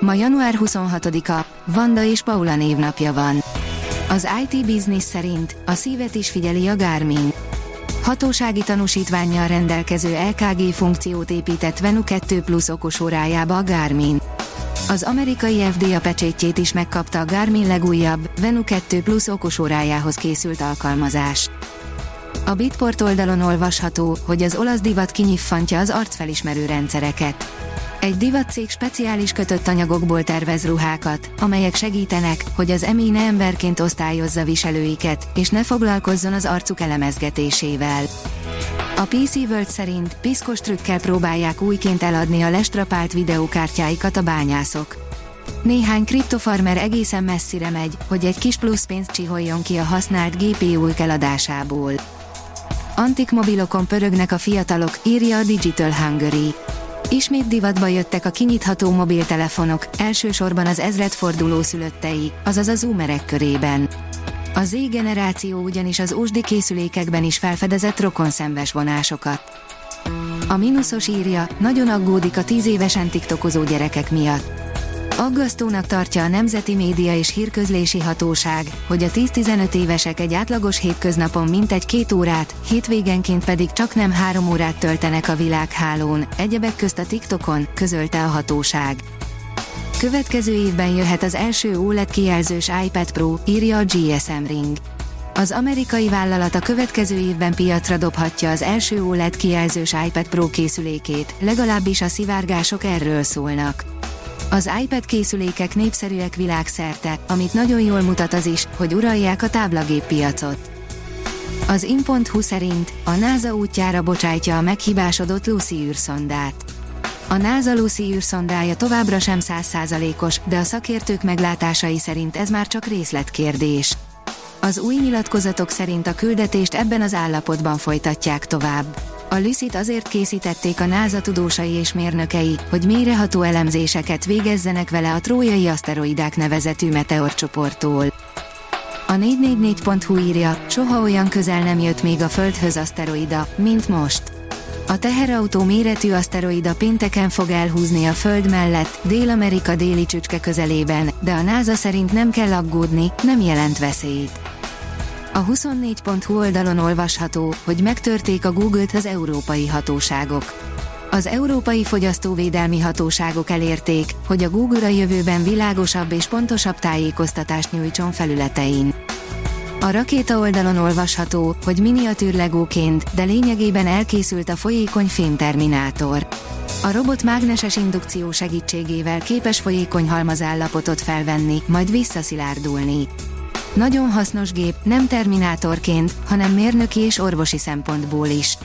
Ma január 26-a, Vanda és Paula névnapja van. Az IT Business szerint a szívet is figyeli a Garmin. Hatósági tanúsítványjal rendelkező LKG funkciót épített Venu 2 Plus okosórájába a Garmin. Az amerikai FDA pecsétjét is megkapta a Garmin legújabb, Venu 2 Plus okosórájához készült alkalmazás. A Bitport oldalon olvasható, hogy az olasz divat kinyiffantja az arcfelismerő rendszereket. Egy divatcég speciális kötött anyagokból tervez ruhákat, amelyek segítenek, hogy az emi ne emberként osztályozza viselőiket, és ne foglalkozzon az arcuk elemezgetésével. A PC World szerint piszkos trükkel próbálják újként eladni a lestrapált videókártyáikat a bányászok. Néhány kriptofarmer egészen messzire megy, hogy egy kis plusz pénzt csiholjon ki a használt GPU-k eladásából. Antik mobilokon pörögnek a fiatalok, írja a Digital Hungary. Ismét divatba jöttek a kinyitható mobiltelefonok, elsősorban az ezredforduló szülöttei, azaz a zoomerek körében. A Z generáció ugyanis az ósdi készülékekben is felfedezett rokonszenves vonásokat. A mínuszos írja, nagyon aggódik a tíz évesen tiktokozó gyerekek miatt. Aggasztónak tartja a Nemzeti Média és Hírközlési Hatóság, hogy a 10-15 évesek egy átlagos hétköznapon mintegy két órát, hétvégenként pedig csak nem három órát töltenek a világhálón, egyebek közt a TikTokon, közölte a hatóság. Következő évben jöhet az első OLED kijelzős iPad Pro, írja a GSM Ring. Az amerikai vállalat a következő évben piacra dobhatja az első OLED kijelzős iPad Pro készülékét, legalábbis a szivárgások erről szólnak. Az iPad készülékek népszerűek világszerte, amit nagyon jól mutat az is, hogy uralják a táblagép piacot. Az in.hu szerint a NASA útjára bocsájtja a meghibásodott Lucy űrszondát. A NASA Lucy űrszondája továbbra sem százszázalékos, de a szakértők meglátásai szerint ez már csak részletkérdés. Az új nyilatkozatok szerint a küldetést ebben az állapotban folytatják tovább. A Lucid azért készítették a NASA tudósai és mérnökei, hogy mélyreható elemzéseket végezzenek vele a trójai aszteroidák nevezetű meteorcsoporttól. A 444.hu írja, soha olyan közel nem jött még a Földhöz aszteroida, mint most. A teherautó méretű aszteroida pénteken fog elhúzni a Föld mellett, Dél-Amerika déli csücske közelében, de a NASA szerint nem kell aggódni, nem jelent veszélyt. A 24.hu oldalon olvasható, hogy megtörték a Google-t az európai hatóságok. Az európai fogyasztóvédelmi hatóságok elérték, hogy a Google a jövőben világosabb és pontosabb tájékoztatást nyújtson felületein. A rakéta oldalon olvasható, hogy miniatűr legóként, de lényegében elkészült a folyékony fémterminátor. A robot mágneses indukció segítségével képes folyékony halmazállapotot felvenni, majd visszaszilárdulni. Nagyon hasznos gép, nem terminátorként, hanem mérnöki és orvosi szempontból is.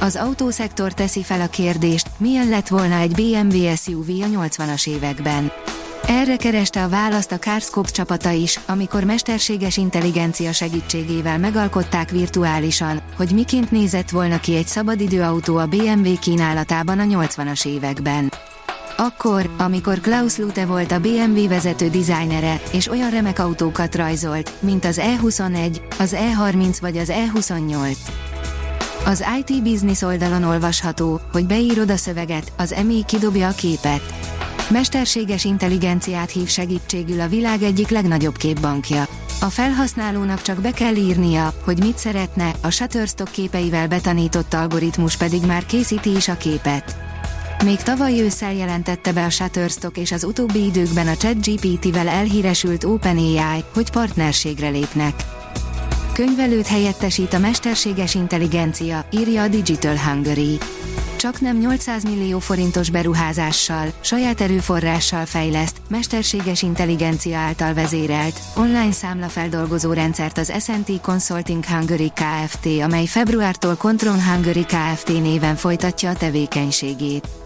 Az autószektor teszi fel a kérdést, milyen lett volna egy BMW SUV a 80-as években. Erre kereste a választ a Carscope csapata is, amikor mesterséges intelligencia segítségével megalkották virtuálisan, hogy miként nézett volna ki egy szabadidőautó a BMW kínálatában a 80-as években. Akkor, amikor Klaus Lute volt a BMW vezető dizájnere, és olyan remek autókat rajzolt, mint az E21, az E30 vagy az E28. Az IT Business oldalon olvasható, hogy beírod a szöveget, az EMI kidobja a képet. Mesterséges intelligenciát hív segítségül a világ egyik legnagyobb képbankja. A felhasználónak csak be kell írnia, hogy mit szeretne, a Shutterstock képeivel betanított algoritmus pedig már készíti is a képet. Még tavaly ősszel jelentette be a Shutterstock és az utóbbi időkben a ChatGPT-vel elhíresült OpenAI, hogy partnerségre lépnek. Könyvelőt helyettesít a mesterséges intelligencia, írja a Digital Hungary. Csak nem 800 millió forintos beruházással, saját erőforrással fejleszt, mesterséges intelligencia által vezérelt, online számlafeldolgozó rendszert az S&T Consulting Hungary Kft., amely februártól Contron Hungary Kft. néven folytatja a tevékenységét.